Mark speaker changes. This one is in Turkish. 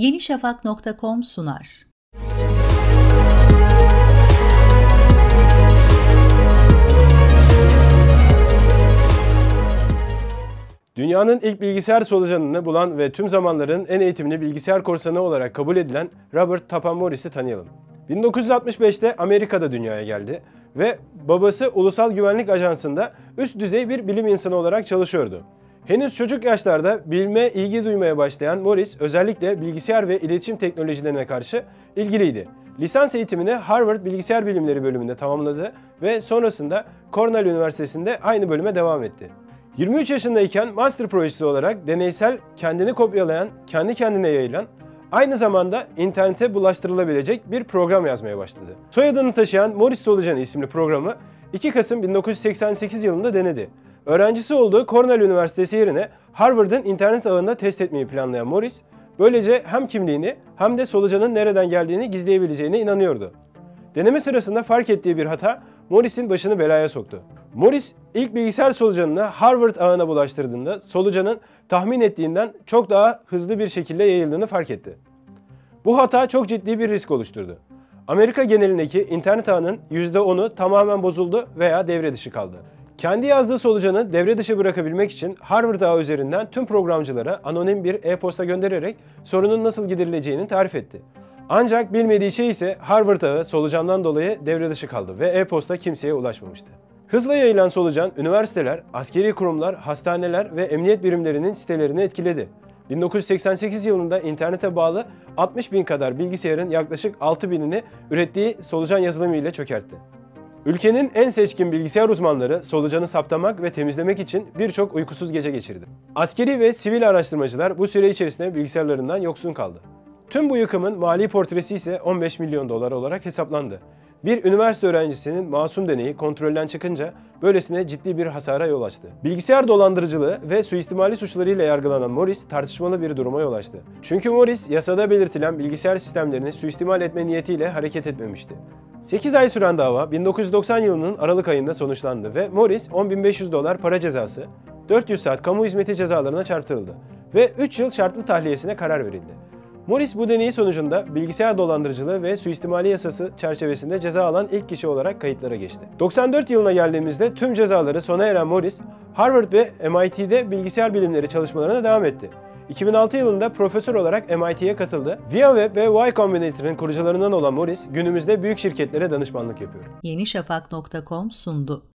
Speaker 1: yenişafak.com sunar.
Speaker 2: Dünyanın ilk bilgisayar solucanını bulan ve tüm zamanların en eğitimli bilgisayar korsanı olarak kabul edilen Robert Tapan Morris'i tanıyalım. 1965'te Amerika'da dünyaya geldi ve babası Ulusal Güvenlik Ajansı'nda üst düzey bir bilim insanı olarak çalışıyordu. Henüz çocuk yaşlarda bilme ilgi duymaya başlayan Morris özellikle bilgisayar ve iletişim teknolojilerine karşı ilgiliydi. Lisans eğitimini Harvard Bilgisayar Bilimleri bölümünde tamamladı ve sonrasında Cornell Üniversitesi'nde aynı bölüme devam etti. 23 yaşındayken master projesi olarak deneysel, kendini kopyalayan, kendi kendine yayılan, aynı zamanda internete bulaştırılabilecek bir program yazmaya başladı. Soyadını taşıyan Morris Solucanı isimli programı 2 Kasım 1988 yılında denedi. Öğrencisi olduğu Cornell Üniversitesi yerine Harvard'ın internet ağında test etmeyi planlayan Morris, böylece hem kimliğini hem de solucanın nereden geldiğini gizleyebileceğine inanıyordu. Deneme sırasında fark ettiği bir hata Morris'in başını belaya soktu. Morris ilk bilgisayar solucanını Harvard ağına bulaştırdığında solucanın tahmin ettiğinden çok daha hızlı bir şekilde yayıldığını fark etti. Bu hata çok ciddi bir risk oluşturdu. Amerika genelindeki internet ağının %10'u tamamen bozuldu veya devre dışı kaldı. Kendi yazdığı solucanı devre dışı bırakabilmek için Harvard ağı üzerinden tüm programcılara anonim bir e-posta göndererek sorunun nasıl giderileceğini tarif etti. Ancak bilmediği şey ise Harvard ağı solucandan dolayı devre dışı kaldı ve e-posta kimseye ulaşmamıştı. Hızla yayılan solucan üniversiteler, askeri kurumlar, hastaneler ve emniyet birimlerinin sitelerini etkiledi. 1988 yılında internete bağlı 60 bin kadar bilgisayarın yaklaşık 6 binini ürettiği solucan yazılımı ile çökertti. Ülkenin en seçkin bilgisayar uzmanları solucanı saptamak ve temizlemek için birçok uykusuz gece geçirdi. Askeri ve sivil araştırmacılar bu süre içerisinde bilgisayarlarından yoksun kaldı. Tüm bu yıkımın mali portresi ise 15 milyon dolar olarak hesaplandı. Bir üniversite öğrencisinin masum deneyi kontrolden çıkınca böylesine ciddi bir hasara yol açtı. Bilgisayar dolandırıcılığı ve suistimali suçlarıyla yargılanan Morris tartışmalı bir duruma yol açtı. Çünkü Morris yasada belirtilen bilgisayar sistemlerini suistimal etme niyetiyle hareket etmemişti. 8 ay süren dava 1990 yılının Aralık ayında sonuçlandı ve Morris 10.500 dolar para cezası, 400 saat kamu hizmeti cezalarına çarptırıldı ve 3 yıl şartlı tahliyesine karar verildi. Morris bu deneyi sonucunda bilgisayar dolandırıcılığı ve suistimali yasası çerçevesinde ceza alan ilk kişi olarak kayıtlara geçti. 94 yılına geldiğimizde tüm cezaları sona eren Morris, Harvard ve MIT'de bilgisayar bilimleri çalışmalarına devam etti. 2006 yılında profesör olarak MIT'ye katıldı. ViaWeb ve Y Combinator'ın kurucularından olan Morris, günümüzde büyük şirketlere danışmanlık yapıyor.
Speaker 1: yenişafak.com sundu.